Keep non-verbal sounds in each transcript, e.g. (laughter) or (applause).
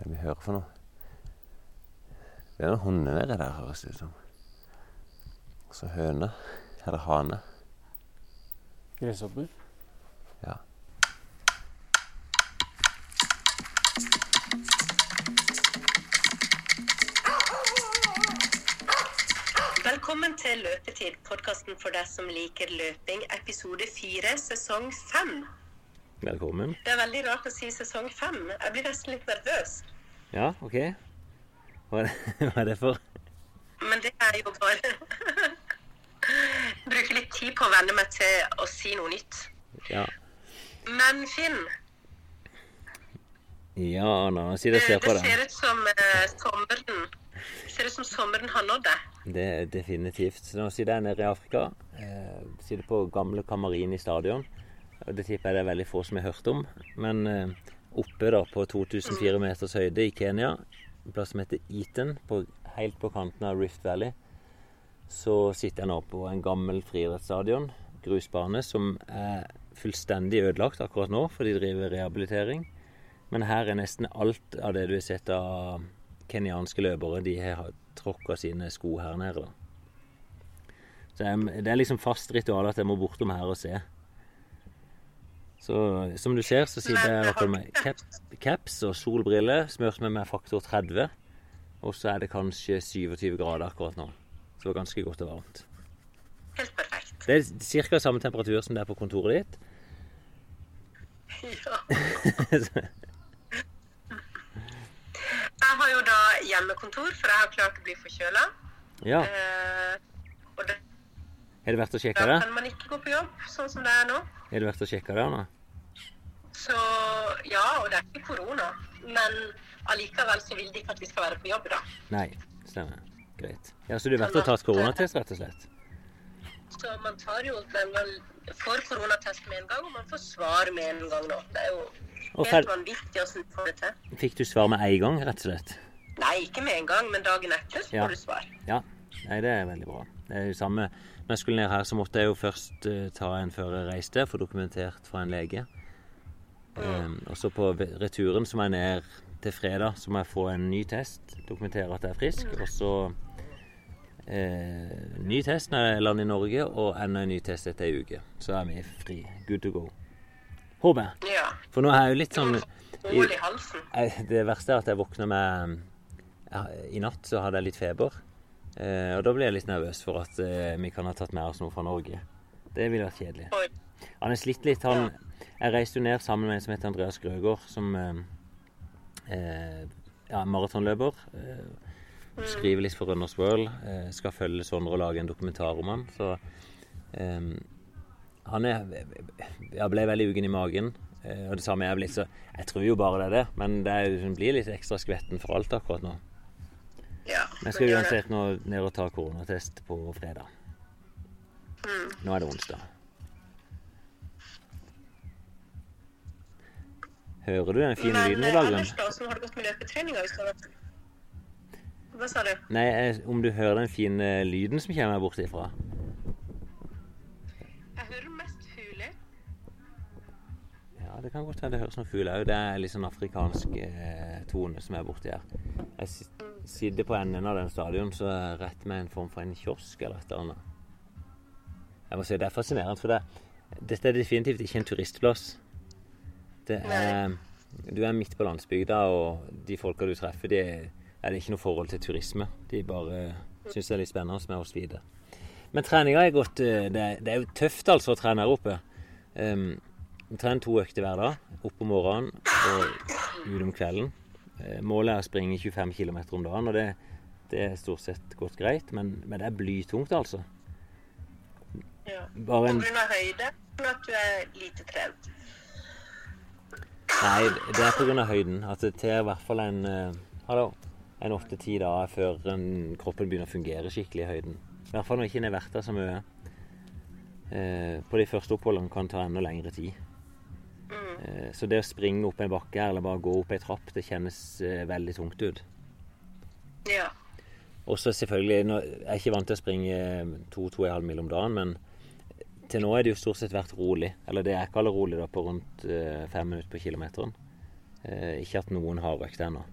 Hva er det vi hører for noe? Det er noen hunder nedi der, høres det ut som. Og så høne. Eller hane. Gresshopper. Ja. Velkommen til Løpetid, podkasten for deg som liker løping, episode fire, sesong fem. Velkommen. Det er veldig rart å si sesong fem. Jeg blir nesten litt nervøs. Ja, OK. Hva er det, (laughs) hva er det for? Men det er jo bare (laughs) Bruker litt tid på å venne meg til å si noe nytt. Ja. Men Finn, Ja, Anna. Si det ser på det ser ut som eh, sommeren ser ut som sommeren har nådd deg. Det er definitivt. Så nå sitter jeg nede i Afrika. Eh, sitter på gamle Kamarin i stadion. Og Det tipper jeg det er veldig få som har hørt om. Men eh, oppe da på 2004 meters høyde i Kenya, en plass som heter Eton, på, helt på kanten av Rift Valley, så sitter jeg nå på en gammel friidrettsstadion, grusbane, som er fullstendig ødelagt akkurat nå, for de driver rehabilitering. Men her er nesten alt av det du har sett av kenyanske løpere, de har tråkka sine sko her nede. Så det er liksom fast ritual at jeg må bortom her og se. Så som du ser, så sitter jeg i hvert fall med caps, caps og solbriller, smurt med med faktor 30. Og så er det kanskje 27 grader akkurat nå. Så det var ganske godt og varmt. Helt perfekt. Det er ca. samme temperatur som det er på kontoret ditt. Ja. (laughs) Jeg har jo da hjemmekontor, for jeg har klart å bli forkjøla. ja. Eh, og det, Har verdt å sjekke det? da det? kan man ikke gå på jobb, sånn som det er nå. Er det verdt å sjekke det, Anna? Så ja, og det er ikke korona. Men allikevel så vil de ikke at vi skal være på jobb, da. Nei, stemmer. Greit. Ja, Så du har å ta et koronatest, rett og slett? Så man tar jo den man får koronatest med en gang, og man får svar med en gang nå. Det er jo helt fer- vanvittig åssen du får det til. Fikk du svar med en gang, rett og slett? Nei, ikke med en gang, men dagen etter så Ja. får du svar. Ja. Nei, det er veldig bra. Det er jo samme Når jeg skulle ned her, så måtte jeg jo først eh, ta en før jeg reiste, få dokumentert fra en lege. Um, og så på returen så må jeg ned til fredag, så må jeg få en ny test, dokumentere at jeg er frisk. Og så eh, ny test når jeg lander i Norge, og enda en ny test etter ei uke. Så er vi fri. Good to go. Håper jeg. Ja. For nå er jeg jo litt sånn i halsen. Det verste er at jeg våkner med ja, I natt så hadde jeg litt feber. Eh, og da blir jeg litt nervøs for at eh, vi kan ha tatt med oss noe fra Norge. Det ville vært kjedelig. Han er slitt litt. Han, jeg reiste jo ned sammen med en som heter Andreas Grøgaard, som eh, eh, ja, maratonløper. Eh, skriver litt for Runners World. Eh, skal følge Sondre og lage en dokumentar om han. Så han er Jeg ble veldig ugen i magen. eh, og det samme er jeg blitt, så jeg tror jo bare det er det. Men det er, blir litt ekstra skvetten for alt akkurat nå. Ja, Men jeg skal uansett nå ned og ta koronatest på fredag. Mm. Nå er det onsdag. Hører du den fine Men lyden i eh, bakgrunnen? ellers da, hvordan har det gått med løpetreninga? Hva sa du? Nei, om du hører den fine lyden som kommer bortifra? Jeg hører det kan godt være det høres noen fugl òg. Det er litt sånn afrikansk eh, tone som er borti her. Jeg sit- sitter på enden av den stadion, så rett med en form for en kiosk eller et eller annet. Jeg må si Det er fascinerende, for det, dette er definitivt ikke en turistplass. Det er, du er midt på landsbygda, og de folka du treffer, de er, det ikke noe forhold til turisme. De bare syns det er litt spennende med oss videre. Men treninga er gått eh, det, det er jo tøft altså å trene her oppe. Um, vi trener to økter hver dag. Opp om morgenen og ut om kvelden. Eh, Målet er å springe 25 km om dagen, og det, det er stort sett gått greit. Men, men det er blytungt, altså. Ja. Bare På grunn av høyde, eller at du er lite trent. Nei, det er pga. høyden. At det tar i hvert fall en eh, Hallo. En åtte-ti dager før en, kroppen begynner å fungere skikkelig i høyden. I hvert fall når ikke en har vært der så mye. Eh, på de første oppholdene kan det ta enda lengre tid. Eh, så det å springe opp en bakke eller bare gå opp ei trapp, det kjennes eh, veldig tungt ut. Ja. Og så selvfølgelig nå, Jeg er ikke vant til å springe to-to-og-en-halv mil om dagen, men til nå er det jo stort sett vært rolig. Eller det jeg kaller rolig, da, på rundt eh, fem minutter på kilometeren. Eh, ikke at noen har røkt ennå.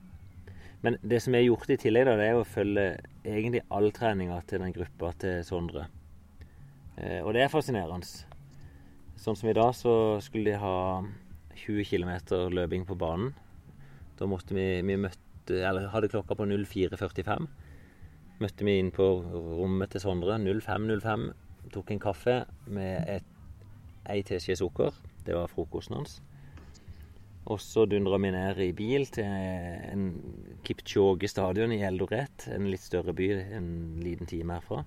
Men det som jeg har gjort i tillegg, da, det er å følge egentlig all treninga til den gruppa til Sondre. Eh, og det er fascinerende. Sånn som i dag, så skulle de ha 20 km løping på banen. Da måtte vi, vi møtte, eller hadde klokka på 04.45. Møtte vi inn på rommet til Sondre 05.05. Tok en kaffe med et, ei teskje sukker. Det var frokosten hans. Og så dundra vi ned i bil til en Kipchoge stadion i Eldoret, en litt større by en liten time herfra.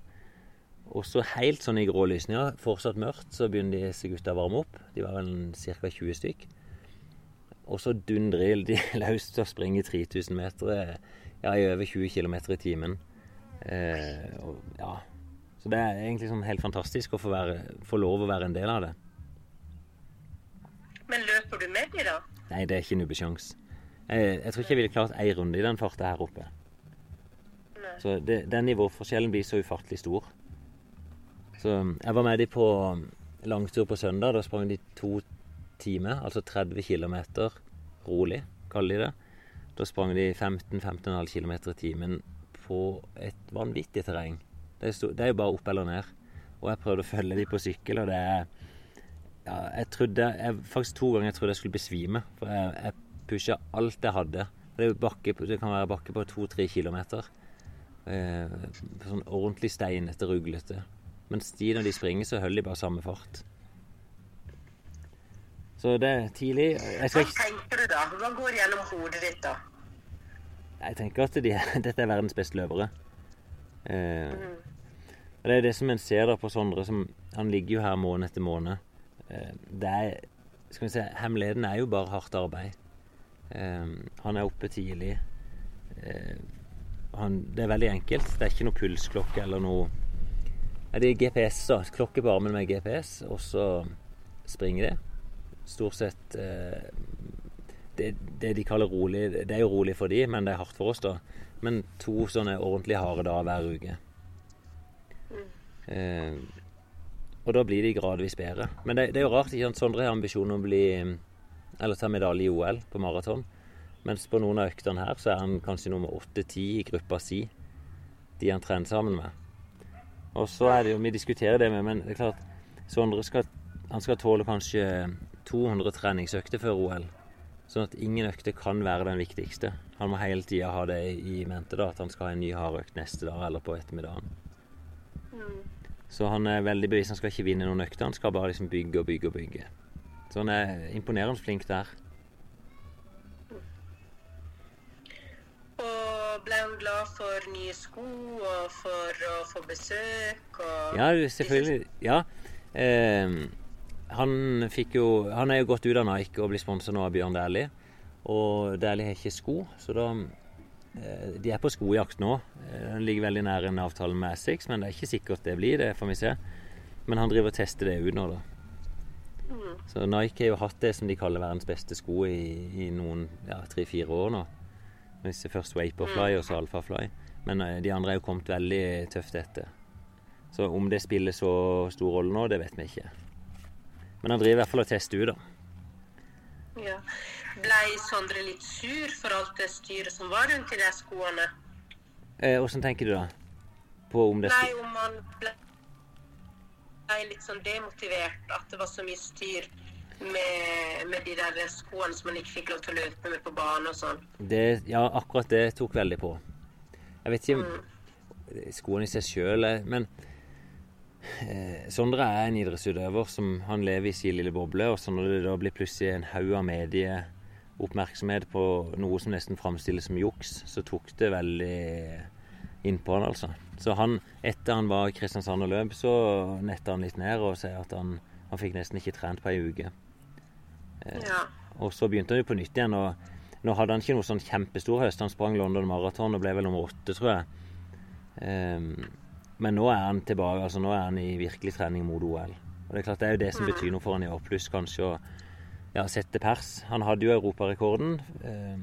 Og så helt sånn i grålysninga, fortsatt mørkt, så begynner disse gutta å varme opp. De var vel ca. 20 stykk. Og så dundrer de løs å springe 3000 meter ja, i over 20 km i timen. Eh, og, ja. Så det er egentlig sånn helt fantastisk å få, være, få lov å være en del av det. Men løper du med de da? Nei, det er ikke nubbesjans. Jeg, jeg tror ikke jeg ville klart ei runde i den farta her oppe. Nei. Så det, den nivåforskjellen blir så ufattelig stor. Så jeg var med de på langtur på søndag. Da sprang de to timer, altså 30 km rolig, kaller de det. Da sprang de 15-15,5 km i timen på et vanvittig terreng. Det er, jo bare opp eller ned. Og jeg prøvde å følge de på sykkel, og det ja, jeg trodde jeg, Faktisk to ganger jeg trodde jeg skulle besvime. For jeg, jeg pusha alt jeg hadde. Det, bakke, det kan være bakke på to-tre kilometer. Eh, sånn ordentlig steinete, ruglete. Mens de når de springer, så holder de bare samme fart. Så det er tidlig Jeg, skal Hva tenker du da? Hva går gjennom hodet ditt da? jeg tenker at de, (laughs) dette er verdens beste løpere. Eh, og Det er det som en ser da på Sondre. Som, han ligger jo her måned etter måned. Eh, det er skal vi se, Hemmeligheten er jo bare hardt arbeid. Eh, han er oppe tidlig. Eh, han, det er veldig enkelt. Det er ikke noe pulsklokke eller noe Det er GPS, da. Klokke på armen med GPS, og så springer de. Stort sett eh, det, det de kaller rolig Det er jo rolig for de, men det er hardt for oss, da. Men to sånne ordentlig harde dager hver uke. Eh, og da blir de gradvis bedre. Men det, det er jo rart. ikke sant? Sondre har ambisjon om å bli Eller ta medalje i OL på maraton. Mens på noen av øktene her så er han kanskje nummer åtte-ti i gruppa si. De han trener sammen med. Og så er det jo Vi diskuterer det med, men det er klart Sondre skal, han skal tåle kanskje 200 treningsøkter før OL. Sånn at ingen økter kan være den viktigste. Han må hele tida ha det i mente, da, at han skal ha en ny hardøkt neste dag eller på ettermiddagen. Så han er veldig bevisst. Han skal ikke vinne noen økter, han skal bare liksom bygge og bygge og bygge. Så han er imponerende flink der. Og ble han glad for nye sko og for å få besøk og Ja, selvfølgelig. Ja. Eh, han jo Han er jo gått ut av Nike og blir sponsa nå av Bjørn Dæhlie. Og Dæhlie har ikke sko, så da eh, De er på skojakt nå. Eh, Den ligger veldig nær en avtale med Essex, men det er ikke sikkert det blir, det får vi se. Men han driver og tester det ut nå, da. Så Nike har jo hatt det som de kaller verdens beste sko i, i noen ja, tre-fire år nå. Disse først Vaporfly og så Alphafly. Men eh, de andre er jo kommet veldig tøft etter. Så om det spiller så stor rolle nå, det vet vi ikke. Men han driver i hvert fall og tester ut, da. Ja. Blei Sondre litt sur for alt det styret som var rundt i de skoene? Eh, tenker du da? På om det Nei, om han ble litt sånn demotivert, at det var så mye styr med, med de der skoene som han ikke fikk lov til å løpe med på bane og sånn. det Ja, akkurat det tok veldig på. Jeg vet ikke om skoene i seg sjøl Men eh, Sondre er en idrettsutøver som han lever i sin lille boble. Og så når det da blir plutselig en haug av medieoppmerksomhet på noe som nesten framstilles som juks, så tok det veldig innpå han, altså. Så han, etter han var i Kristiansand og løp, så netta han litt ned og sier at han, han fikk nesten ikke trent på ei uke. Ja. Og så begynte han jo på nytt igjen. og Nå hadde han ikke noe sånn kjempestor høst. Han sprang London Marathon og ble vel nummer åtte, tror jeg. Ehm, men nå er han tilbake. altså Nå er han i virkelig trening mot OL. Og Det er klart det er jo det som betyr noe for han i pluss kanskje å ja, sette pers. Han hadde jo europarekorden, eh,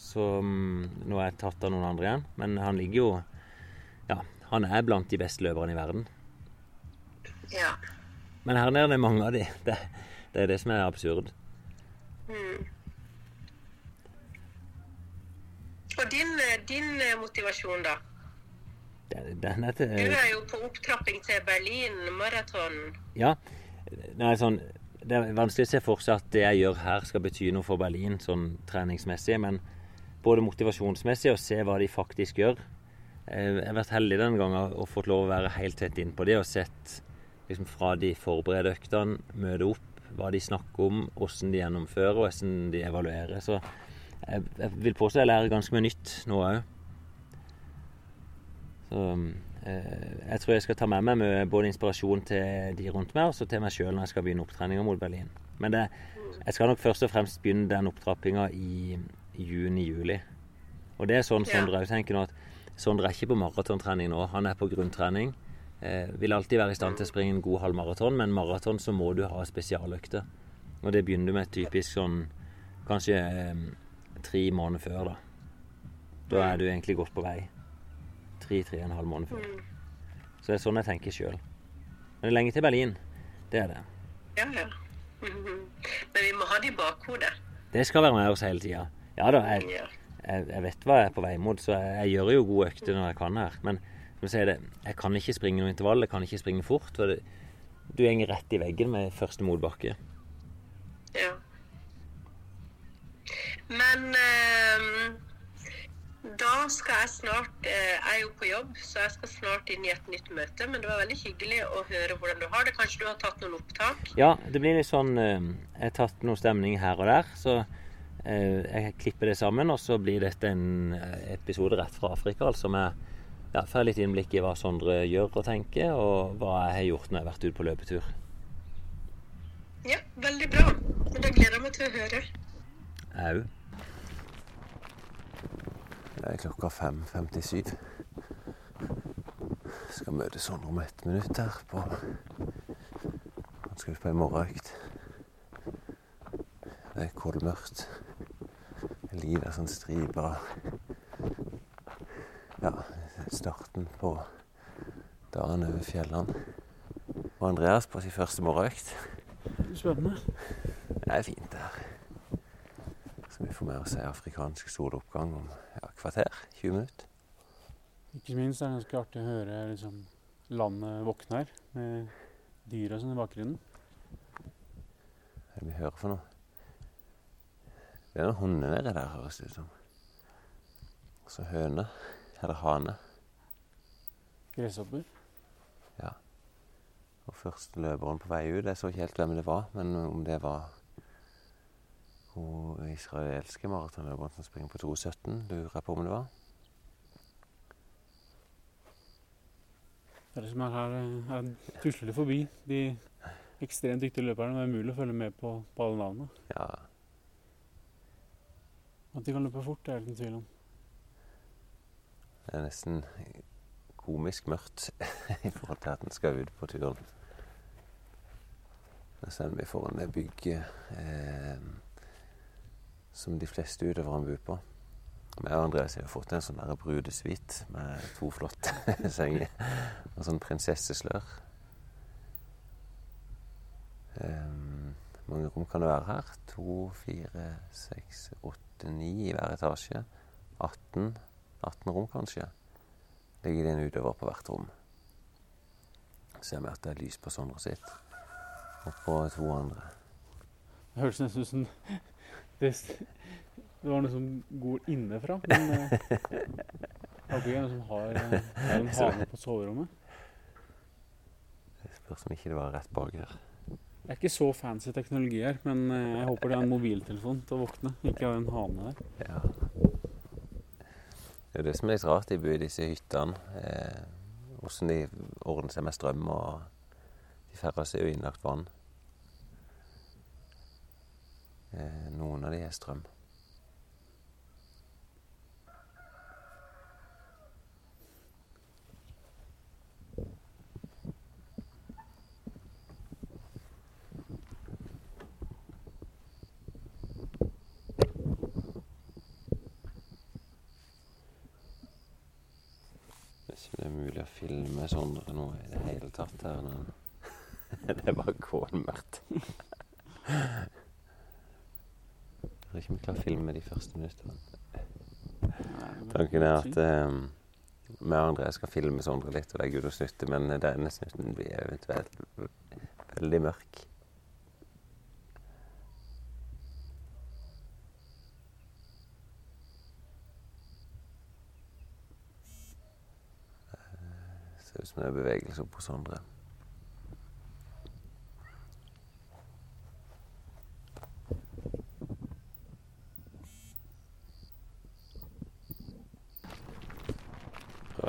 som nå er tatt av noen andre igjen. Men han ligger jo Ja, han er blant de beste løperne i verden. ja. Men her nede er det mange av de. Det, det er det som er absurd. Og din, eh, din eh, motivasjon, da? Den, den er til Du er jo på opptrapping til Berlin maraton. Ja. Nei, sånn, det er vanskelig å se for seg at det jeg gjør her skal bety noe for Berlin sånn treningsmessig, men både motivasjonsmessig og se hva de faktisk gjør. Jeg har vært heldig den gangen og fått lov å være helt tett innpå det og sett liksom, fra de forbereder øktene, møte opp, hva de snakker om, hvordan de gjennomfører og hvordan de evaluerer. Så jeg, jeg vil påstå jeg lærer ganske mye nytt nå òg. Så eh, jeg tror jeg skal ta med meg med både inspirasjon til de rundt meg, og så til meg sjøl når jeg skal begynne opptreninga mot Berlin. Men det, jeg skal nok først og fremst begynne den opptrappinga i, juni-juli. Og det er sånn Sondre òg tenker nå at Sondre er ikke på maratontrening nå, han er på grunntrening. Eh, vil alltid være i stand til å springe en god halvmaraton, men maraton så må du ha spesialøkter. Og det begynner du med typisk sånn kanskje eh, tre måneder før, da. Da er du egentlig godt på vei. Tre, tre og en halv måned før. Så det er sånn jeg tenker sjøl. Men det er lenge til Berlin. Det er det. Ja, ja. (laughs) Men vi må ha det i bakhodet. Det skal være med oss hele tida. Ja da, jeg, jeg, jeg vet hva jeg er på vei mot, så jeg, jeg gjør jo gode økter når jeg kan her. Men som jeg sier det, jeg kan ikke springe noe intervall, jeg kan ikke springe fort. For det, du går rett i veggen med første motbakke. Ja. Men eh, da skal jeg snart eh, Jeg er jo på jobb, så jeg skal snart inn i et nytt møte. Men det var veldig hyggelig å høre hvordan du har det. Kanskje du har tatt noen opptak? Ja, det blir litt sånn eh, Jeg har tatt noe stemning her og der, så eh, jeg klipper det sammen. Og så blir dette en episode rett fra Afrika, altså med ja, får litt innblikk i hva Sondre gjør og tenker, og hva jeg har gjort når jeg har vært ute på løpetur. Ja, veldig bra. Men da gleder jeg meg til å høre. Au. Det er klokka 5.57. Skal møte Sondre om ett minutt her på Han skal ut på ei morgenøkt. Det er kålmørkt. Livet er sånn stripa Ja, starten på dagen over fjellene. Og Andreas på sin første morgenøkt. Spennende. Det er fint det her. Så vi får med oss si afrikansk soloppgang om kvarter. 20 minutter. Ikke minst er det ganske artig å høre liksom, landet her, med dyra sånn i bakgrunnen. Hva er det vi hører for noe? Det er noen hunder nedi der, høres det ut som. Og så høne. Eller hane. Gresshopper. Og første løperen på vei ut. Jeg så ikke helt hvem det var, men om det var hun israelske maratonløperen som springer på 2,17, lurer på om det var. Det er det som er her, eh, her tusler det forbi de ekstremt dyktige løperne. Det er umulig å følge med på, på alle navnene. Ja, At de kan løpe fort, det er det ingen tvil om. det er nesten komisk mørkt (laughs) i forhold til at en skal ut på turen. Så er vi foran det bygget eh, som de fleste utøverne bor på. Jeg og Andreas har fått en sånn brudesuite med to flotte (laughs) senger og sånn prinsesseslør. Um, mange rom kan det være her? To, fire, seks, åtte, ni i hver etasje. 18, 18 rom kanskje. Ligger det en utøver på hvert rom. Ser vi at det er lys på Sondre sitt. Og på to andre. Det høres nesten ut som det, det var noe som går innenfra. Men eh, (laughs) det er ikke en som har, eh, har en hane på soverommet. Det spørs om ikke det var rett bak her. Det er ikke så fancy teknologi her, men eh, jeg håper det er en mobiltelefon til å våkne. Ikke en hane der. Ja. Det er jo det som er litt rart. De bor i disse hyttene. Eh, hvordan de ordner seg med strøm, og de færreste er jo innlagt vann. Eh, noen av de er strøm. Hvis det er mulig å filme Sondre nå i det hele tatt her. (laughs) Det er bare kålmørkt. (laughs) Jeg tror ikke vi klarer å filme de første minuttene. Tanken er at eh, vi og André skal filme Sondre litt og legge ut og snutte, men denne snutten blir eventuelt veldig mørk. Eh, Ser ut som det er bevegelse på Sondre.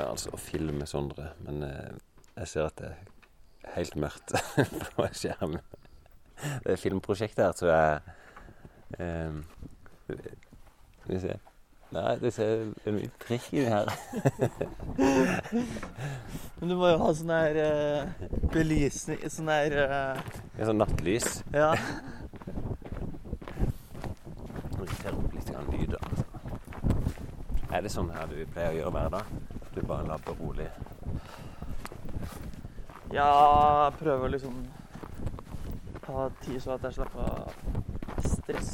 Altså å filme Sondre, men eh, jeg ser at det er helt mørkt (laughs) på skjermen. Det er filmprosjektet her, så jeg eh, Skal vi se Nei, det ser det er mye prikk inni her. (laughs) Men du må jo ha sånn her eh, belysning Sånn her Det er sånn nattlys. Ja. (laughs) Nå ser opp litt lyder. lyd. Er det sånn her du pleier å gjøre hver dag? Du bare labber rolig? Ja, prøver liksom ta tid så at jeg slapper av stress.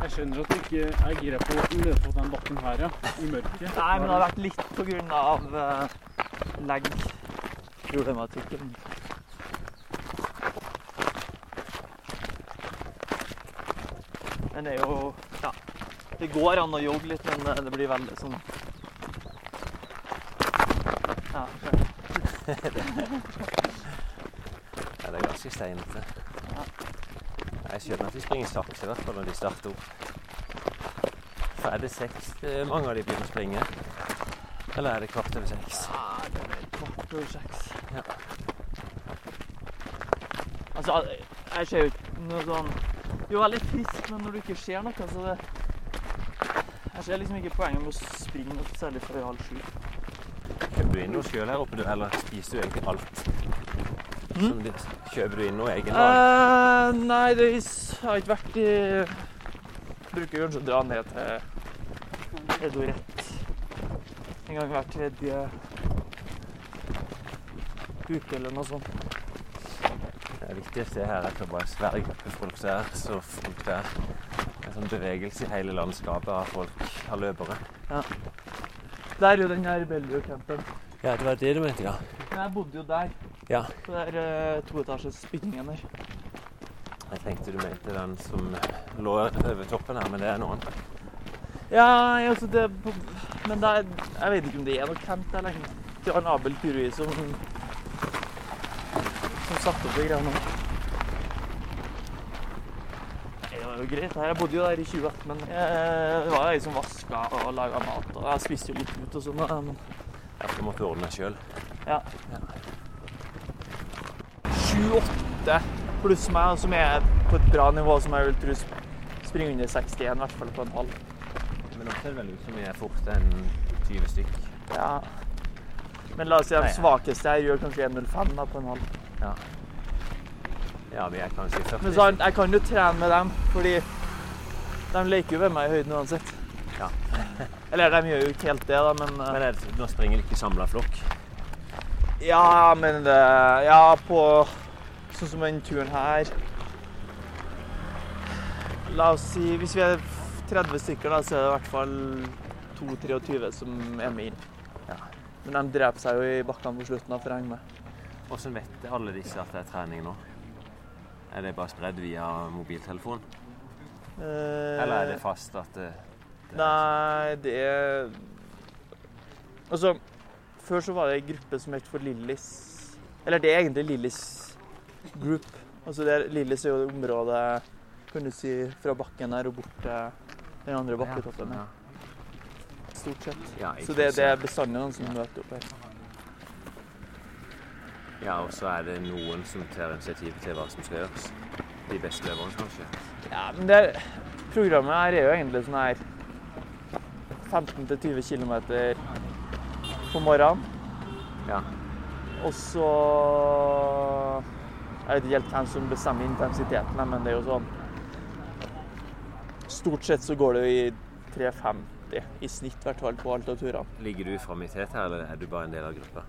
Jeg skjønner at du ikke er gira på å løpe opp den bakken her, ja. I mørket. Nei, men det har vært litt på grunn av uh, lag problematikken. Men det er jo. Det går an å jogge litt, men eh, det blir veldig sånn Ja. (laughs) Ja, det er ganske steinete. Jeg skjønner at de springer sakte, i hvert fall når de starter opp. For er det seks eh, mange av de begynner å springe? Eller er det kvart over seks? Ja, det er kvart over seks. Ja. Altså, jeg ser jo ikke noe sånn Det er jo veldig trist, men når du ikke ser noe, så det Jeg ser liksom ikke poenget med å springe noe særlig før halv sju. Kjøper du inn noe sjøl her oppe, du, eller spiser du egentlig alt? Som de, kjøper du inn noe egen mat? Eh, nei, det har ikke vært i Bruker kanskje å dra ned til Edo rett en gang hver tredje uke eller noe sånt. Det viktigste her er ikke bare sverge folk som er så folk der. Det er sånn bevegelse i hele landskapet av folk, av løpere. Der er jo den her Bellevue-campen. Ja, det var det du mente, ja. Jeg bodde jo der, Ja, på den uh, toetasjes bygningen der. jeg tenkte du mente den som lå over toppen her, men det er noen. Ja, altså det Men det er, jeg vet ikke om det er noe camp der lenger. Det var en Abel Turui som som satte opp de greiene her. Nei, Det var jo greit. Jeg bodde jo der i 2018, men jeg, det var jeg som vaska og laga mat. Og jeg spiste jo litt ut og sånn. Men Ja, du måtte ordne deg sjøl. ja. Sju-åtte pluss meg, som er på et bra nivå, som jeg vil tro springer under 61, i hvert fall på en halv. Men det ser vel ut som vi er fort enn 20 stykk. Ja. Men la oss si de svakeste her gjør kanskje 1,05 på en halv. Ja. Ja, vi er kanskje 40 Men så, jeg kan jo trene med dem, fordi de leker jo ved meg i høyden uansett. Ja. (laughs) Eller de gjør jo ikke helt det, da, men, eh, Men det, nå springer de ikke samla flokk. Ja, men eh, Ja, på sånn som den turen her La oss si Hvis vi er 30 stykker, da, så er det i hvert fall 2-23 som er med inn. Ja. Men de dreper seg jo i bakkene på slutten, av for å henge med. Hvordan vet alle disse at det er trening nå? Er det bare spredd via mobiltelefon? Eh, Eller er det fast at det, det Nei, det er Altså, før så var det ei gruppe som het for Lillis Eller det er egentlig Lillis Group. Altså det Lillis er jo det området kan du si, fra bakken her og bort til den andre bakketoppen. Ja, ja. Stort sett. ja, Så det, det er bestandig noen som møter opp her. Ja, og så er det noen som tar initiativ til hva som skal gjøres. De beste leverne, kanskje. Ja, men det er, programmet her er jo egentlig sånn her 15-20 km på morgenen. Ja. Og så Jeg vet ikke helt hvem som bestemmer intensiteten, men det er jo sånn Stort sett så går det jo i 3,50 i snitt, i hvert fall på alt av turene. Ligger du framme i tet her, eller er du bare en del av gruppa?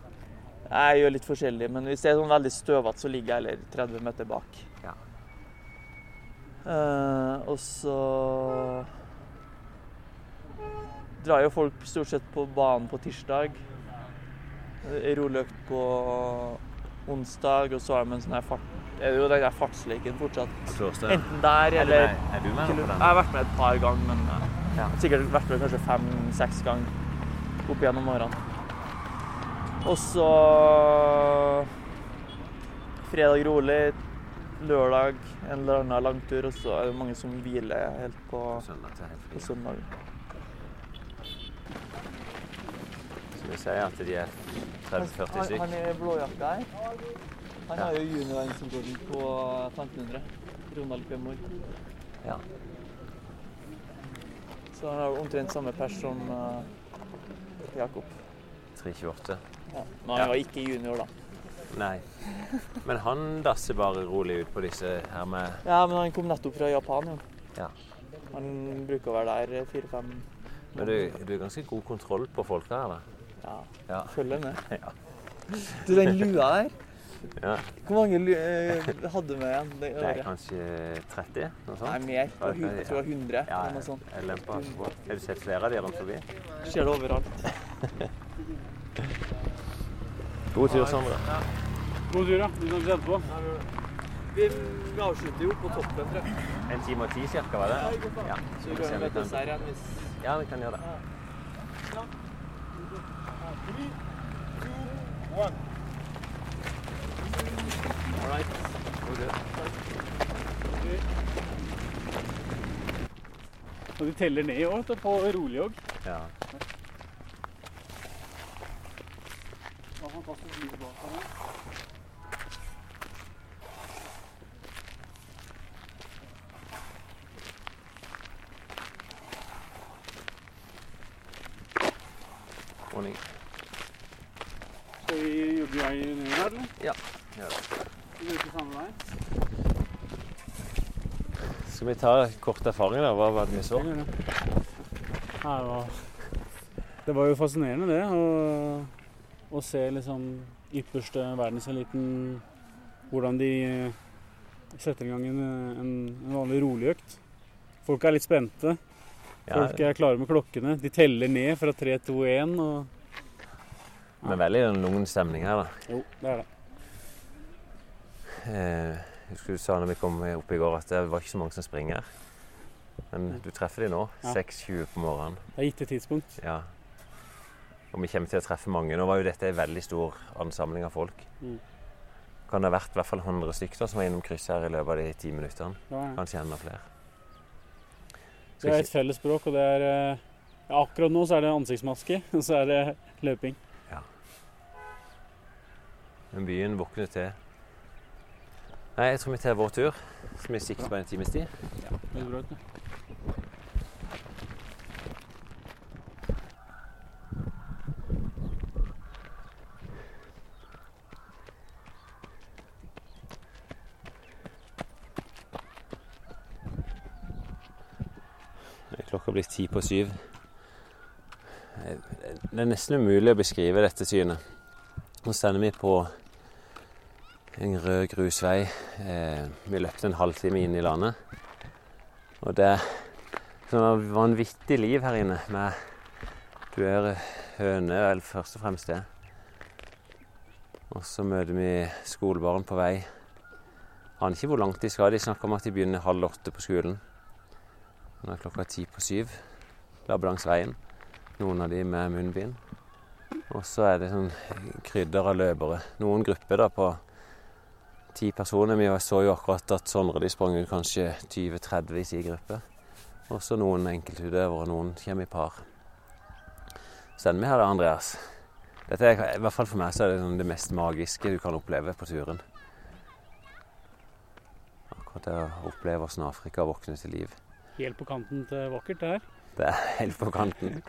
Jeg gjør litt forskjellig, men hvis det er sånn veldig støvete, så ligger jeg heller 30 meter bak. Ja. Eh, og så drar jo folk stort sett på banen på tirsdag. Eh, Rolig økt på onsdag, og så har de en sånn her fart... Er det jo den der fartsleken fortsatt. Enten der Er du eller med- er du med på den? Jeg har vært med et par ganger, men eh, Ja. sikkert vært med kanskje fem-seks ganger opp gjennom årene. Og så fredag rolig, lørdag en eller annen langtur, og så er det mange som hviler helt på, på søndag. Så vi sier at de er 30-40 stykker. Han i blåjakka her, han Ja. har jo junior-NM-rekorden på 1500. Ronald Kvemor. Ja. Så han har omtrent samme pers som eh, Jakob. 3,28. Ja. Men han Ja. var ikke junior, da. Nei. Men han dasser bare rolig ut på disse her med Ja, men han kom nettopp fra Japan, jo. Ja. Han bruker å være der fire-fem Men du, du har ganske god kontroll på folka her, da. Ja, Ja. følger med. (laughs) Ja. Du, den lua der ja. Hvor mange eh, hadde du med igjen? Det, Det er kanskje 30? Noe sånt. Nei, mer. Det var hun- Jeg tror det var 100 Ja, eller noe sånt. jeg lemper på. Har du sett flere av de rundt forbi? Ser det overalt. (laughs) God tur, Sondre. God tur, da. Vi snakkes etterpå. Vi, vi avslutter jo på toppen, tror jeg. En time og ti cirka, var det? Ja. Så vi kan vi møtes kan- her igjen hvis Ja, vi kan gjøre det. All right. Og de teller ned òg, på rolig òg. Ja. Fantastisk lyd bak her. Morning. Skal vi jogge vei ned eller? Ja. Gjør det. Vi samme vei. Skal vi ta kort erfaring, da? Hva var det vi så? Det var, det var jo fascinerende, det. Å, å se liksom ypperste verdenseliten Hvordan de eh, setter i gang en, en, en vanlig rolig økt. Folk er litt spente. Folk er klare med klokkene. De teller ned fra 3, 2, 1. Og men veldig lungen stemning her, da. jo, det er det. Eh, jeg husker du sa når vi kom opp i går at det var ikke så mange som springer. Men du treffer dem nå. Ja. 6.20 på morgenen. Det er gitt et tidspunkt. Ja. Og vi kommer til å treffe mange. Nå var jo dette en veldig stor ansamling av folk. Mm. Kan det ha vært i hvert fall 100 stykker som var innom krysset her i løpet av de ti minuttene. Ja, ja. Kanskje enda flere. Det er et felles språk, og det er eh, ja, Akkurat nå så er det ansiktsmaske, (laughs) og så er det løping. Ja. Men byen våkner til. Nei, jeg tror vi tar vår tur. Så vi sikter på en times tid. er bra det. Blir ti på syv. Det er nesten umulig å beskrive dette synet. Nå stender vi på en rød grusvei. Eh, vi løpte en halvtime inn i landet. Og det er sånn vanvittig liv her inne med duer høner, eller først og fremst det. Og så møter vi skolebarn på vei. Aner ikke hvor langt de skal. De snakker om at de begynner halv åtte på skolen. Nå er klokka ti på syv. Labber langs veien. Noen av de med munnbind. Og så er det sånn krydder av løpere. Noen grupper da på ti personer. Vi så jo akkurat at Sondre de sprang ut kanskje 20-30 i sin gruppe. Og så noen enkeltutøvere, noen kommer i par. Send meg her, da, Andreas. Dette er, I hvert fall for meg så er det sånn det mest magiske du kan oppleve på turen. Akkurat det å oppleve hvordan Afrika våkner til liv. Helt på kanten til vakkert, det her. Det er helt på kanten.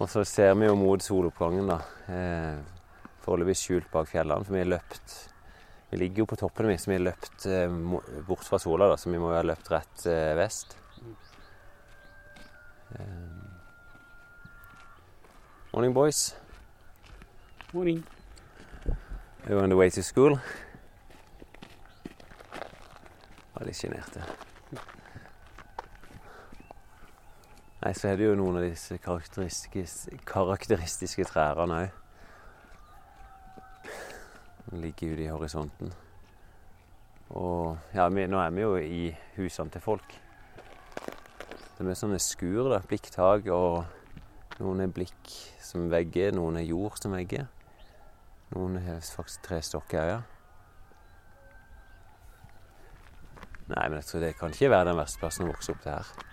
Og så ser vi jo mot soloppgangen, da. Eh, Foreløpig skjult bak fjellene, for vi har løpt Vi ligger jo på toppen, vi, så vi har løpt eh, bort fra sola, da, så vi må jo ha løpt rett eh, vest. Eh, morning, boys. Morning. Are you on the way to school? Var litt sjenerte. Nei, så er det jo noen av disse karakteristiske, karakteristiske trærne òg. Ligger ute i horisonten. Og ja, vi, nå er vi jo i husene til folk. Det er mye sånne skur, da. Blikktak, og noen er blikk som vegger, noen er jord som vegger. Noen har faktisk tre stokker i ja. Nei, men jeg tror det kan ikke være den verste plassen å vokse opp til her.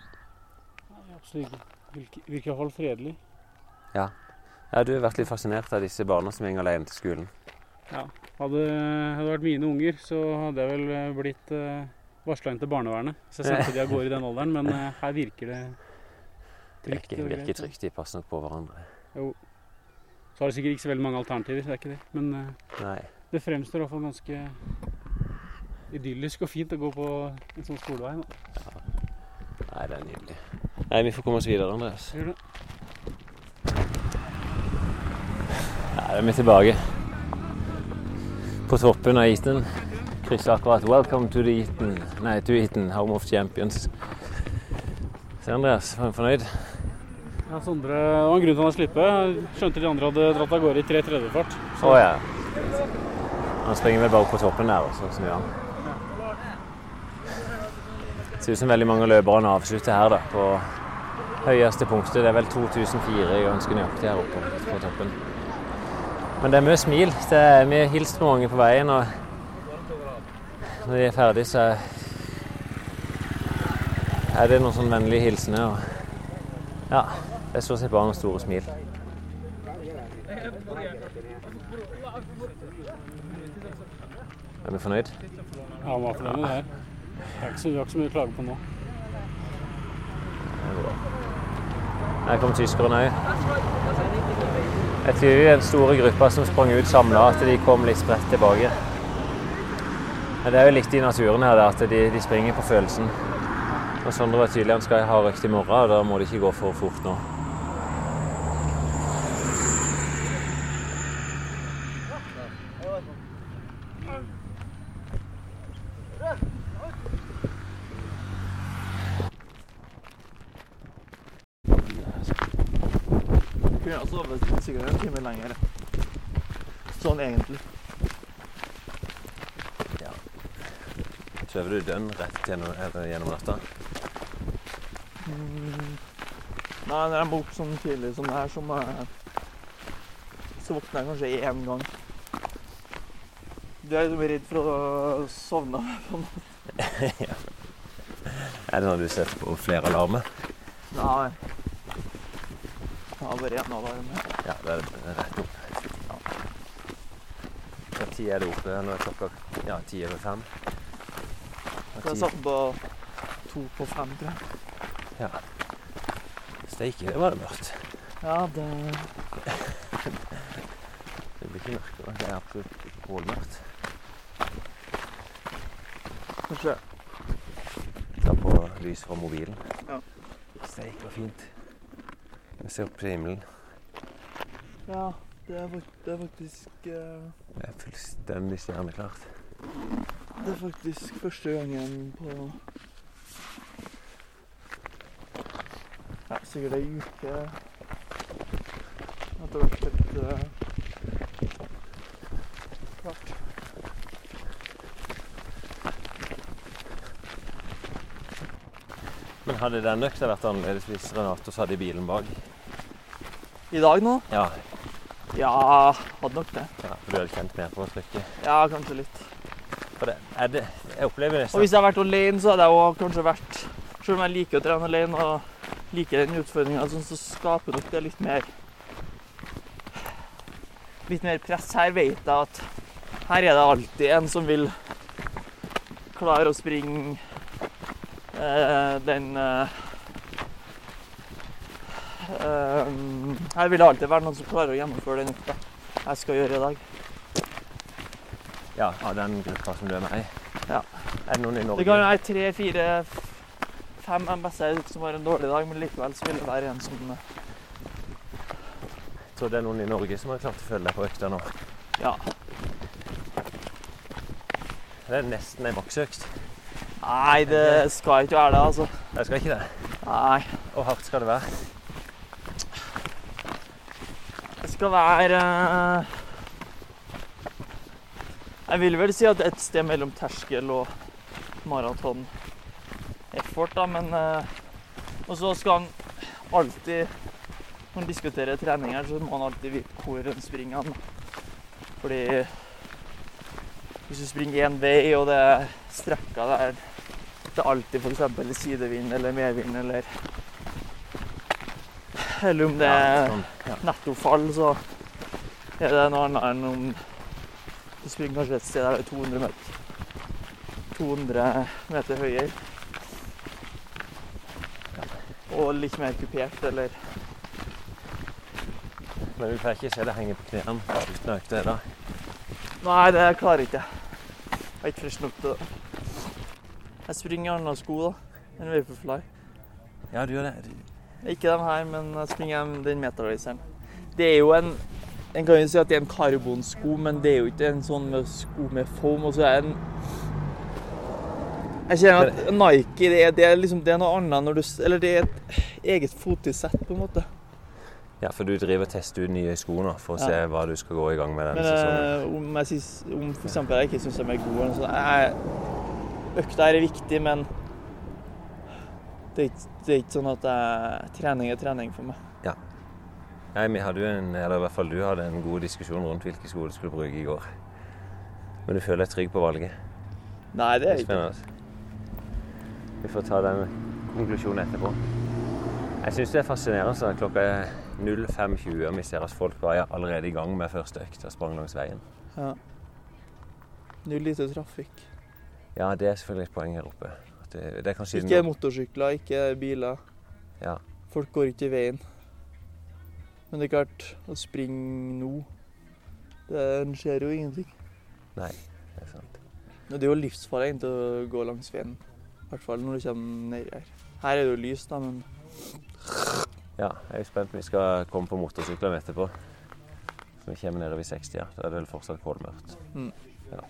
Nei, det. Virker, virker iallfall fredelig. Ja, du har vært litt fascinert av disse barna som går alene til skolen. Ja. Hadde det vært mine unger, så hadde jeg vel eh, blitt uh, varsla inn til barnevernet. Så jeg sendte de av gårde i den alderen, men eh, her virker det trygt. Det virker trygt. De passer nok på hverandre. Jo. Så har de sikkert ikke så veldig mange alternativer, det er ikke det. Men eh, Nei. det fremstår i hvert fall ganske idyllisk og fint å gå på en sånn skolevei. Da. Nei, det er nydelig. Nei, vi får komme oss videre, Andreas. Gjør det. Nei, da er vi tilbake. På toppen av Eton. Krysser akkurat 'Welcome to the Eton'. Nei, to Eton, Home of Champions. Se, Andreas, var du fornøyd? Ja, Sondre, Det var en grunn til han å slippe. Skjønte de andre hadde dratt av gårde i tre tredjefart. Å ja. Han springer vel bare på toppen der, og så snur han. Ser ut som veldig mange løpere avslutter her, da, på høyeste punktet. Det er vel 2004 jeg ønsker nøyaktig her oppe på toppen. Men det er mye smil. Det er, vi har hilst på mange på veien, og når de er ferdige, så er- det noen sånn vennlige hilsener. Og ja, det er stort sett bare noen store smil. Er vi fornøyd? Ja, man får det her. Det er ikke så, vi har ikke så mye å klage på nå. Det er. Her kom tyskerne òg. Jeg tror den store gruppa som sprang ut samla, at de kom litt spredt tilbake. Men det er jo litt i naturen her, at de, de springer på følelsen. Og Sondre var tydelig han skal ha røkt i morgen, og da må det ikke gå for fort nå. Kunne ha sovet sikkert en time lenger. Sånn egentlig. Sover du dønn rett gjennom, gjennom natta? Mm. Nei, når jeg må opp sånn tidlig som det her, så må jeg Så våkner jeg kanskje én gang. Du er liksom redd for å sovne. (laughs) på natta. (laughs) ja. Er det når du setter på flere alarmer? Nei. Jeg har bare én alarm. Ja, det er, det er rett opp. Ja. Tid er det oppe? Nå er klokka ja, ti over fem. Så jeg satt på to på fem, tror jeg. Steike, det var det mørkt. Ja, det (laughs) Det blir ikke mørkere. Det er absolutt kålmørkt. Kanskje Ta på lys fra mobilen. Ja. Steike, var fint. Vi ser opp til himmelen. Ja, det er faktisk uh... Det er fullstendig stjerneklart. Det er faktisk første gangen på Ja, sikkert ei uke at det har vært litt uh, klart. Men hadde den økta vært annerledes hvis Renato satt i bilen bak? I dag nå? Ja, Ja, hadde nok det. ja for du hadde kjent mer på trykket. Ja, kanskje litt. For det, det, jeg opplever Og hvis jeg hadde vært alene, så hadde jeg òg kanskje vært Selv om jeg liker å trene alene og liker den utfordringa, så skaper nok det litt mer Litt mer press. Her vet jeg at her er det alltid en som vil klare å springe eh, den eh, eh, Her vil det alltid være noen som klarer å gjennomføre den økta jeg skal gjøre i dag. Ja, av den gruppa som du er med i. Ja. Er det noen i Norge? Det kan være tre, fire, fem MSR som har en dårlig dag, men likevel så vil det være en som eh, tror det er noen i Norge som har klart å følge deg på økta nå? Ja. Det er nesten ei maksøkt. Nei, det skal ikke være det, altså. Det skal ikke det. Nei. Hvor hardt skal det være? Det skal være eh, Jeg vil vel si at et sted mellom terskel og maraton effort, da, men eh, Og så skal han alltid Når han diskuterer trening her, så må han alltid vite hvor han springer han. Fordi hvis du springer én vei, og det er strekka der det er alltid f.eks. sidevind eller medvind eller Eller om det er sånn. nettofall, så er det noe annet enn om du springer kanskje et sted der det er 200 meter, 200 meter høyere. Og litt mer kupert, eller Men du får ikke se det henger på knærne uten å øke det, da. Nei, det klarer jeg ikke. Jeg er ikke frisk nok til det. Jeg springer i andre sko, da, enn Vaporfly. Ja, du gjør det. Ikke de her, men jeg springer den meterraceren. Det er jo en En kan jo si at det er en karbonsko, men det er jo ikke en sånn med sko med foam. Og så er det en Jeg kjenner at Nike det er, det er liksom det er noe annet når du Eller det er et eget fottilsett, på en måte. Ja, for du driver og tester ut nye sko nå for å Ja. se hva du skal gå i gang med denne Men sesongen. eh, om jeg synes, om for eksempel jeg ikke syns de er gode, så jeg, økta er viktig, men det er, ikke, det er ikke sånn at jeg, trening er trening for meg. Nei, vi hadde jo en, eller i hvert fall du hadde en god diskusjon rundt hvilke sko du skulle bruke i går. Men du føler deg trygg på valget? Nei, det er ikke Spennende. Vi får ta den konklusjonen etterpå. Jeg syns det er fascinerende at klokka er 05.20 og vi ser at folk var allerede i gang med første økt og sprang langs veien. ja. Null lite trafikk. Ja, det er selvfølgelig et poeng her oppe. Det, det Ikke motorsykler, ikke biler. Ja. Folk går ikke i veien. Men det er klart, å springe nå Det skjer jo ingenting. Nei, det er sant. Og det er jo livsfarlig egentlig å gå langs veien. I hvert fall når du kommer nedi her. Her er det jo lys, da, men Ja, jeg er spent. Vi skal komme på motorsyklene etterpå. Så vi kommer nedover i 60, ja. Da er det vel fortsatt kålmørkt. Mm. Ja.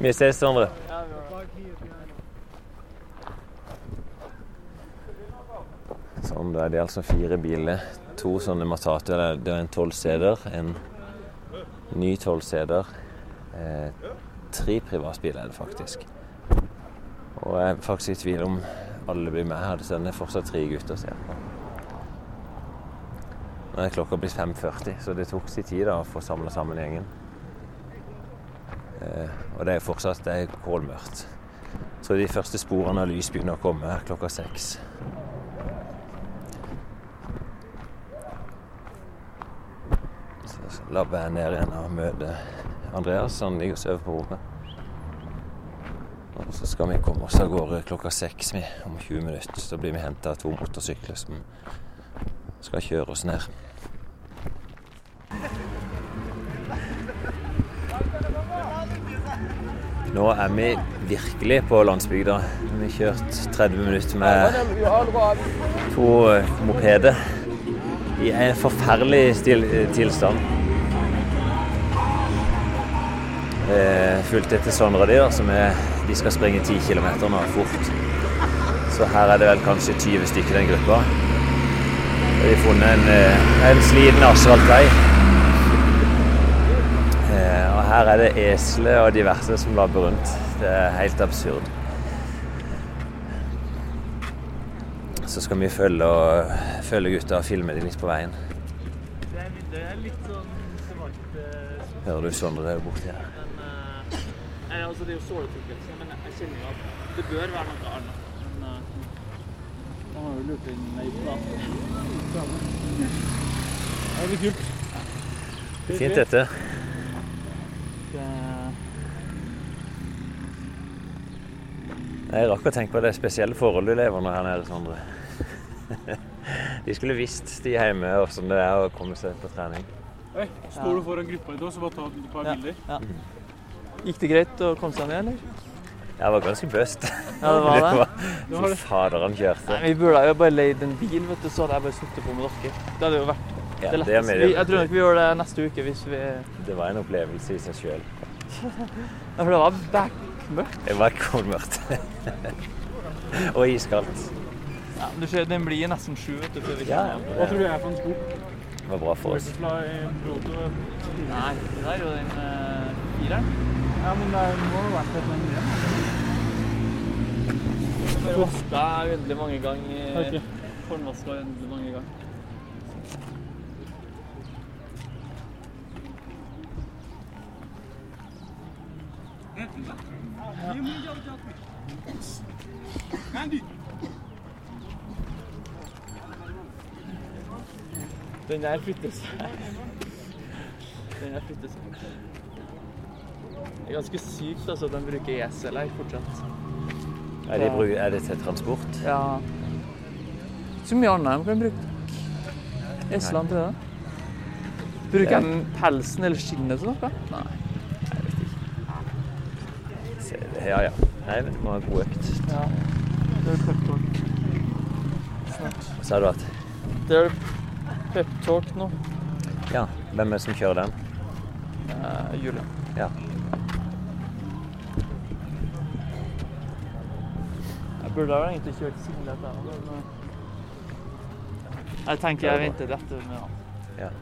Vi ses, Sondre. Sånn, da er det altså fire biler. To sånne Matato. eller Det er en tolvseder, en ny tolvseder. Eh, tre privatbiler er det faktisk. Og jeg er faktisk i tvil om alle blir med her. Så det er fortsatt tre gutter ser på. Nå er klokka blitt 5.40, så det tok sin tid da å få samla sammen gjengen. Eh, og det er fortsatt det er kålmørkt. Så de første sporene av lys begynner å komme klokka seks. Så så labber jeg ned igjen og møter Andreas. Han ligger og sover på rommet. Og så skal vi komme oss av gårde klokka seks om 20 minutter. Så blir vi henta av to motorsykler som skal kjøre oss ned. Nå er vi virkelig på landsbygda. Vi har kjørt 30 minutter med to mopeder i en forferdelig tilstand. Fulgt etter Sondre Dyr, som er, de skal springe 10 km nå fort. Så her er det vel kanskje 20 stykker i den gruppa. De har funnet en, eh, en sliten asfaltvei. Eh, og her er det esler og diverse som labber rundt. Det er helt absurd. Så skal vi følge, og, følge gutta og filme dem litt på veien. Det er litt sånn svart Hører du Sondre borti her? Eh, altså, det er jo såletilfredshet, men jeg kjenner jo at det bør være noe annet. Men uh, man har jo lurt inn meg da. Det blir kult. Fint dette. Det, Jeg rakk å tenke på det spesielle forholdet du lever under her nede, Sondre. (laughs) De skulle visst de hjemme hvordan det er å komme seg på trening. Oi, står du foran gruppa di, så bare ta et par bilder. Ja. bilder. Gikk det greit å komme seg ned, eller? Jeg var ganske bøst. Ja, det var (laughs) det. Det var Fy fader, han kjørte. Nei, vi burde jo bare leid en bil, vet du, så hadde jeg bare sittet på med dere. Det hadde jo vært Ja, det letteste. Vi- Jeg tror nok vi gjør det neste uke hvis vi det var en opplevelse i seg sjøl. (laughs) for det var bekmørkt. Det var kålmørkt. (laughs) og iskaldt. Ja, du ser, den blir nesten sju, vet du. Før vi Ja, kommer hjem. Hva tror du jeg er for en sko? Det var bra for oss. Proto. Nei, det der er jo den uh, fireren. Ja, men det må jo vært et eller annet Jeg Vaska uendelig mange ganger. Ok. Håndvaska uendelig mange ganger. Den der flytter seg. Den der flytter seg. Det er ganske sykt altså, at de bruker esel her fortsatt. Er, de, bru- er det til transport? Ja. Så mye annet de kan bruke eslene til det. Bruker de pelsen eller skinnet til noe? Nei. Se, Ja ja. Nei, det må ha god økt. Ja. Det er peptalk. Snart. sa har du at? Det er peptalk nå. Ja. Hvem er det som kjører den? Eh, Julian. Ja. Burde ha egentlig kjørt singlet der. Men eh, jeg tenker jeg venter dette med han. ja.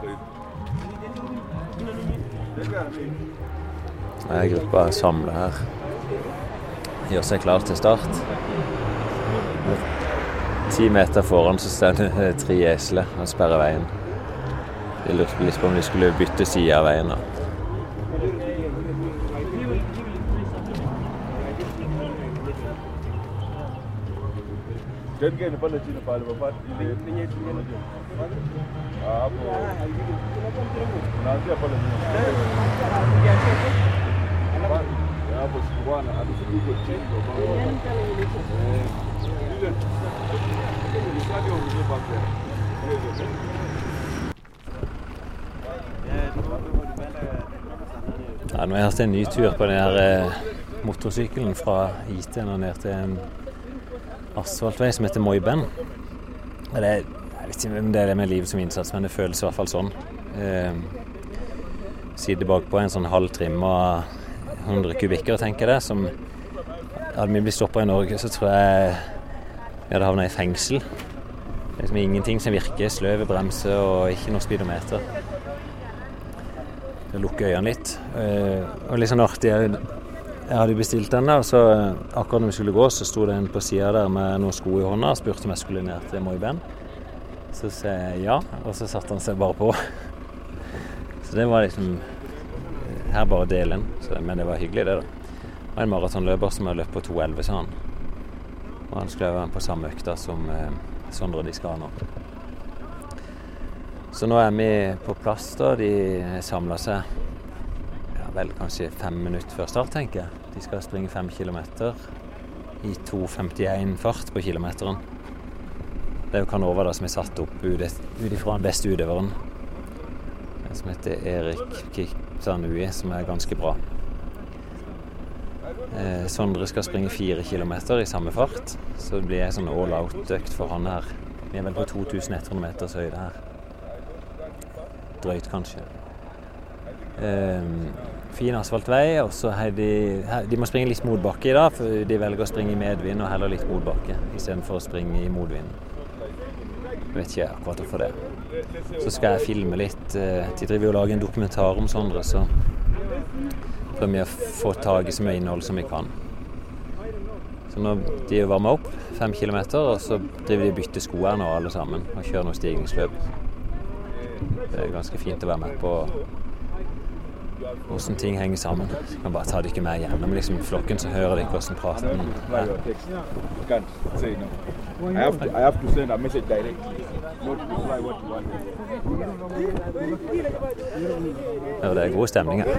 Kai Nå er gruppa samler her. Gjør seg klar til start. Ti meter foran så står det tre esler og sperrer veien. De lurte litt på om de skulle bytte side av veien. da. Gani pale chini pale baba ile hapo unaanzia pale nyuma hapo bwana atufuki huko chini baba eh ile ile stadium ndio baba Ja, nå har jeg hatt en ny tur på den her eh, motorsykkelen fra IT og ned til en asfaltvei som heter Moiben. Det, er- jeg vet ikke om det er det med livet som innsats, men det føles i hvert fall sånn. Eh, Sitter bakpå en sånn halv trimma 100 kubikker, tenker jeg det, som Hadde vi blitt stoppa i Norge, så tror jeg vi hadde havna i fengsel. Det er liksom ingenting som virker. Sløve bremser og ikke noe speedometer. Jeg lukker øynene litt. Eh, Og litt sånn artig Jeg hadde bestilt den, og så eh, akkurat når vi skulle gå, så sto det en på sida der med noen sko i hånda og spurte om jeg skulle ned til Moi Ben. Så sa jeg ja, og så satte han seg bare på. (laughs) Så det var liksom eh, Her bare del en. Så, men det var hyggelig, det, da. Og en maratonløper som har løpt på 2,11, sa han. Og han skulle være på samme økta som eh, Sondre nå. Så nå er vi på plass, da. De samla seg ja, vel kanskje fem minutter før start, tenker jeg. De skal springe fem kilometer i 2,51 fart på kilometeren. Det er jo Canova da som er satt opp ut ifra den beste utøveren, en som heter Erik Kiksanui, som er ganske bra. Eh, Sondre skal springe fire kilometer i samme fart, så blir jeg sånn all out-økt for han her. Vi er vel på 2100 meters høyde her. Drøyt, kanskje. Eh, fin asfaltvei, og så har de De må springe litt motbakke i dag, for de velger å springe i medvind og heller litt motbakke istedenfor å springe i motvind. Jeg vet ikke akkurat hvorfor det. Så skal jeg filme litt. eh, De driver og lager en dokumentar om Sondre, så prøver vi å få tak i så mye innhold som vi kan. Så nå de varmer opp fem kilometer, og så driver de og bytter sko her nå alle sammen og kjører noe stigningsløp. Det er ganske fint å være med på hvordan ting henger sammen. Man bare tar det ikke med gjennom liksom, flokken, så hører dere hvordan praten Reply er. your text. You can't say no. I have to, I have to send a message direct. Not reply what you want. Ja, det er god stemning her.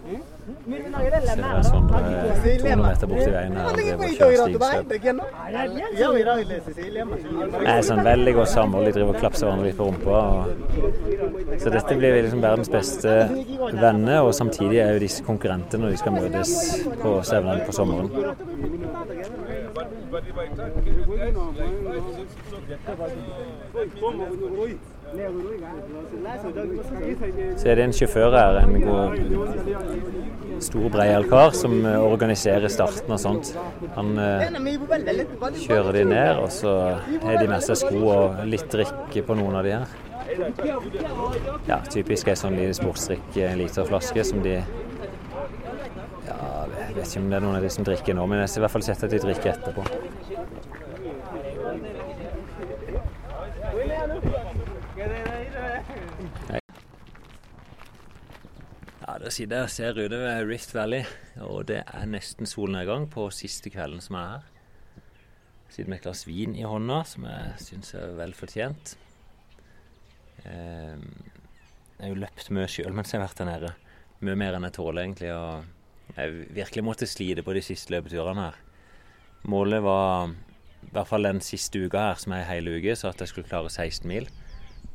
Ser jeg sånn 200 meter borti veien her og driver og kjører stigstøp. Det er sånn veldig godt samhold. De driver og klapser hverandre litt på rumpa. Og... Så dette blir liksom verdens beste venner, og samtidig er jo disse konkurrenter når de skal møtes på Stevnen på sommeren. Så er det en sjåfør her, en god, stor, breial kar, som eh, organiserer starten og sånt. Han eh, kjører de ned, og så har de med seg sko og litt drikke på noen av de her. Ja, typisk ei sånn liten sportsdrikk, en literflaske som de Ja, jeg vet ikke om det er noen av de som drikker nå, men jeg har i hvert fall sett at de drikker etterpå. Da sitter jeg ser utover Rift Valley, og det er nesten solnedgang på siste kvelden som er her. Jeg sitter med et glass vin i hånda, som jeg syns er vel fortjent. Eh, Jeg har jo løpt mye sjøl mens jeg har vært der nede. Mye mer enn jeg tåler, egentlig. Og jeg virkelig måtte slite på de siste løpeturene her. Målet var, i hvert fall den siste uka her, som er ei hel uke, så at jeg skulle klare 16 mil.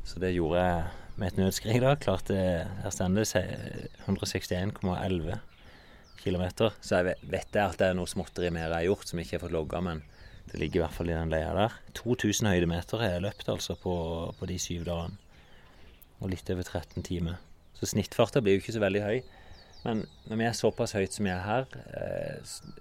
Så det gjorde jeg med et nødskrik da. Klarte her stender det 161,11 km. Så jeg vet- jeg at det er noe småtteri mer jeg har gjort som jeg ikke har fått logga, men det ligger i hvert fall i den leia der. 2000 høydemeter har jeg løpt altså på, på de syv dagene. Og litt over 13 timer. Så snittfarta blir jo ikke så veldig høy. Men når vi er såpass høyt som vi er her, eh,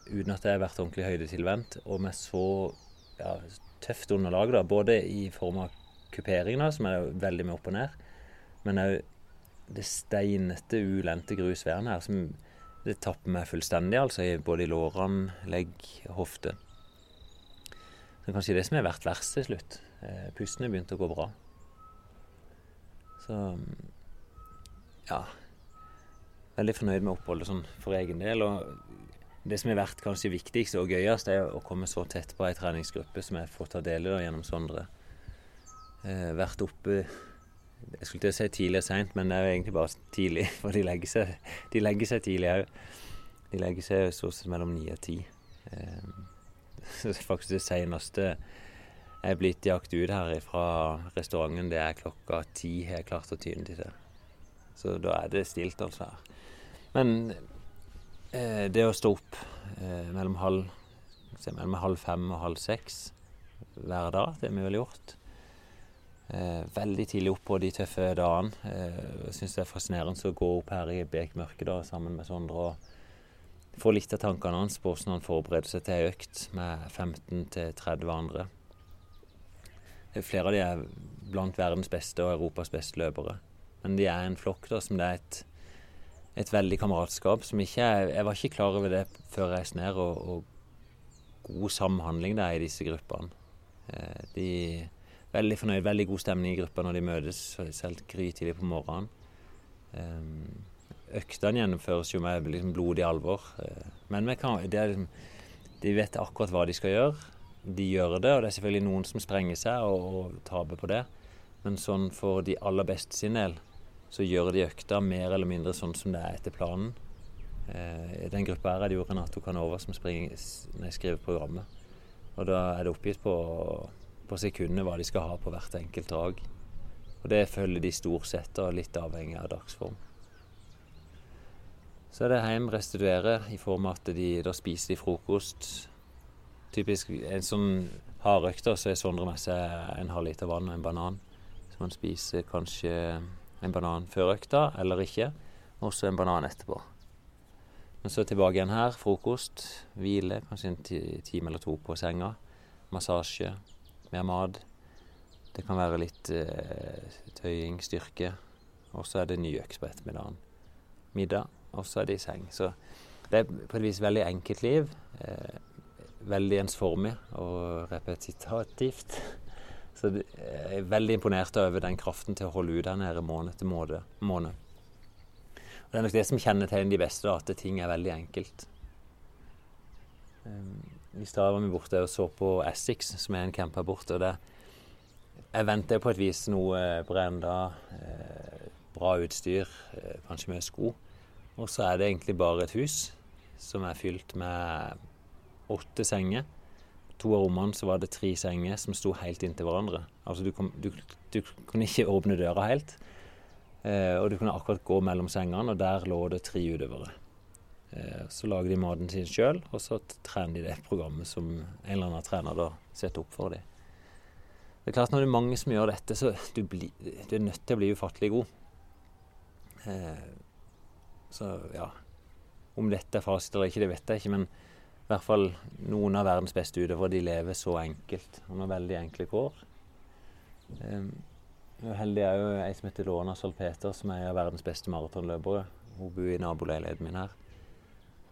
uten at jeg har vært ordentlig høydetilvendt, og med så ja, tøft underlag, da, både i form av kupering, da, som er veldig mye opp og ned, men òg det steinete, ulendte grusværen her, som det tapper meg fullstendig, altså, både i lårene, legg, hofte. Så kanskje det som har vært verst til slutt. Pustene begynte å gå bra. Så ja. Veldig fornøyd med oppholdet sånn for egen del. Og det som har vært kanskje viktigst og gøyest, er å komme så tett på ei treningsgruppe som jeg får ta del i gjennom Sondre. Eh, vært oppe Jeg skulle til å si tidlig og seint, men det er jo egentlig bare tidlig. (laughs) For de legger seg, de legger seg tidlig òg. De legger seg stort sett mellom ni og ti. Eh, (laughs) så er faktisk det seneste jeg er blitt jakt ut her fra restauranten, det er klokka ti har jeg klart å tyne til det. Så da er det stilt, altså. her. Men eh, det å stå opp eh, mellom, halv, mellom halv fem og halv seks hver dag, det har vi vel gjort. Eh, veldig tidlig opp på de tøffe dagene. Eh, syns det er fascinerende å gå opp her i bekmørket da, sammen med Sondre og få litt av tankene hans på hvordan han forbereder seg til ei økt med 15-30 andre. Flere av de er blant verdens beste og Europas beste løpere. Men de er en flokk da, som det er et, et veldig kameratskap som ikke er Jeg var ikke klar over det før jeg reiste ned, og, og god samhandling det er i disse gruppene. Eh, de veldig fornøyd, veldig god stemning i gruppa når de møtes, selv grytidlig på morgenen. Eh, øktene gjennomføres jo med liksom blodig alvor. eh, Men vi kan, er liksom, de vet akkurat hva de skal gjøre. De gjør det, og det er selvfølgelig noen som sprenger seg og, og taper på det. Men sånn for de aller beste sin del, så gjør de økta mer eller mindre sånn som det er etter planen. Eh, I den gruppa her er det jo Renato Canova som springer, nei, skriver programmet. Og da er det oppgitt på, på sekundene hva de skal ha på hvert enkelt drag. Og det følger de stort sett, og litt avhengig av dagsform. Så er det hjem, restituere i form av at de da spiser de frokost. Typisk en sånn hardøkt, da, så er Sondre med seg en halv liter vann og en banan. Så man spiser kanskje en banan før økta, eller ikke. Og så en banan etterpå. Men så tilbake igjen her. Frokost, hvile, kanskje en time eller to på senga. Massasje, mer mat. Det kan være litt eh, tøying, styrke. Og så er det ny øks på ettermiddagen. Middag, og så er det i seng. Så det er på et vis veldig enkelt liv. Eh, veldig ensformig og repetitativt. (laughs) Så jeg er veldig imponert over den kraften til å holde ut der nede måned til måned. Og det er nok det som kjennetegner de beste, da, at ting er veldig enkelt. Um, I stad var vi borte og så på Essex, som er en camp her borte. og det jeg på et vis noe brenda, eh, bra utstyr, eh, kanskje med sko. Og så er det egentlig bare et hus som er fylt med åtte senger. To av rommene så var det tre senger som sto helt inntil hverandre. Altså du, kom, du, du kunne ikke åpne døra helt. Eh, og du kunne akkurat gå mellom sengene, og der lå det tre utøvere. Eh, så lager de maten sin sjøl, og så trener de det programmet som en eller annen trener da setter opp for dem. Det er klart Når det er mange som gjør dette, så du, bli, du er nødt til å bli ufattelig god. Eh, så ja Om dette er fasit eller ikke, det vet jeg ikke. Men i hvert fall noen av verdens beste utøvere de lever så enkelt. Under veldig enkle kår. Eh, heldig er jo ei som heter Lona Salpeter, som er av verdens beste maratonløpere. Hun bor i naboleiligheten min her.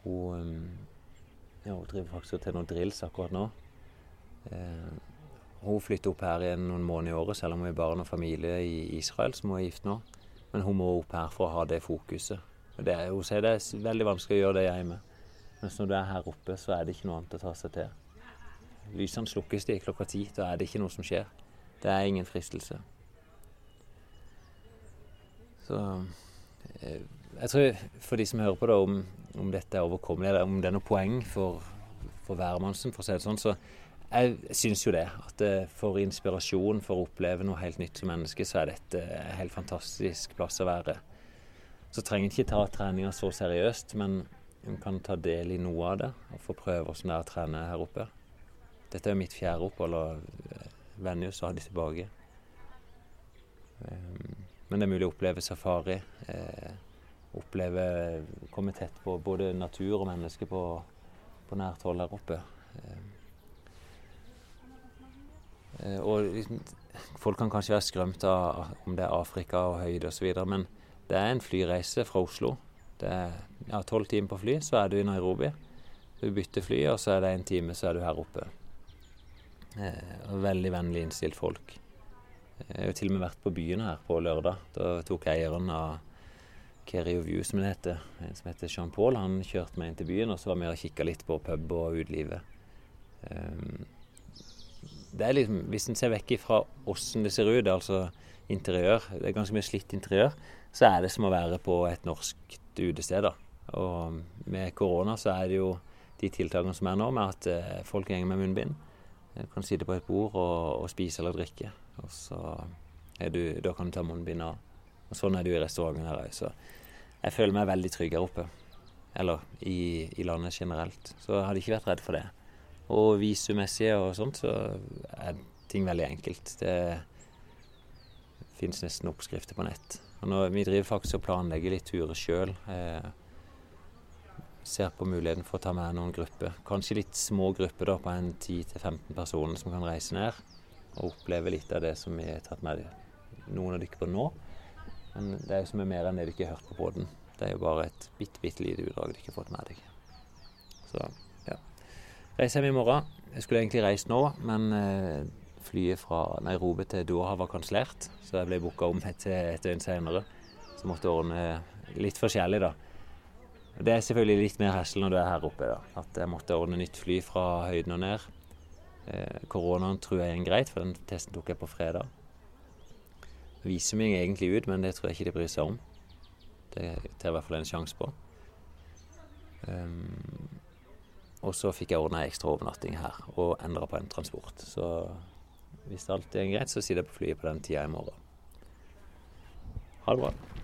Hun, eh, ja, hun driver faktisk til noen drills akkurat nå. Eh, hun flytter opp her igjen noen måneder i året, selv om hun er barn og familie i Israel, som hun er gift nå. Men hun må opp her for å ha det fokuset. Det, hun sier det er veldig vanskelig å gjøre det hjemme. Mens når du er her oppe, så er det ikke noe annet å ta seg til. Lysene slukkes de klokka ti. Da er det ikke noe som skjer. Det er ingen fristelse. Så eh, jeg tror for de som hører på da, om, om dette er overkommelig, eller om det er noe poeng for, for hvermannsen, for å si det sånn, så jeg syns jo det. At eh, for inspirasjon, for å oppleve noe helt nytt som menneske, så er dette en helt fantastisk plass å være. Så trenger en ikke ta treninga så seriøst, men en kan ta del i noe av det og få prøve hvordan det er å trene her oppe. Dette er jo mitt fjerde opphold, og eh, vender jo stadig tilbake. Ehm, men det er mulig å oppleve safari. Eh, oppleve Komme tett på både natur og mennesker på, på nært hold her oppe. Ehm, Eh, og liksom, folk kan kanskje være skrømt av om det er Afrika og høyde osv., men det er en flyreise fra Oslo. Det er tolv ja, timer på fly, så er du i Nairobi. Du bytter fly, og så er det en time, så er du her oppe. Eh, veldig vennlig innstilt folk. Jeg har jo til og med vært på byen her på lørdag. Da tok eieren av Kerry View, som det heter, en som heter Jean-Paul, han kjørte meg inn til byen, og så var vi og kikka litt på pub og utelivet. Um, det er liksom, Hvis en ser vekk fra åssen det ser ut, altså interiør, det er ganske mye slitt interiør, så er det som å være på et norsk utested. da. Og med korona så er det jo de tiltakene som er nå, med at eh, folk går med munnbind. Du kan sitte på et bord og, og spise eller drikke. Og så du, da kan du ta munnbind av. Sånn er det jo i restauranten her òg. Så jeg føler meg veldig trygg her oppe. Eller i, i landet generelt. Så jeg hadde ikke vært redd for det. Og visummessig og sånt, så er ting veldig enkelt. Det fins nesten oppskrifter på nett. Og nå, vi driver faktisk og planlegger litt turer sjøl. Eh, ser på muligheten for å ta med noen grupper. Kanskje litt små grupper da, på en 10-15 personer som kan reise ned. Og oppleve litt av det som vi har tatt med noen av dere på nå. Men det er jo er mer enn det du ikke har hørt på båten. Det er jo bare et bitte, bitte lite utdrag ikke har fått med deg. Så reiser hjem i morgen. Jeg skulle egentlig reist nå, men eh, flyet fra Nairobi til Doha var kansellert. Så jeg ble booka om et, et døgn senere. Så måtte jeg ordne litt forskjellig, da. Det er selvfølgelig litt mer hessel når du er her oppe. da. At jeg måtte ordne nytt fly fra høyden og ned. Eh, koronaen tror jeg er greit, for den testen tok jeg på fredag. Viser meg egentlig ut, men det tror jeg ikke de bryr seg om. Det tar jeg i hvert fall en sjanse på. Um, og så fikk jeg ordna ekstra overnatting her og endra på en transport. Så hvis alt er greit, så sitter jeg på flyet på den tida i morgen. Ha det bra.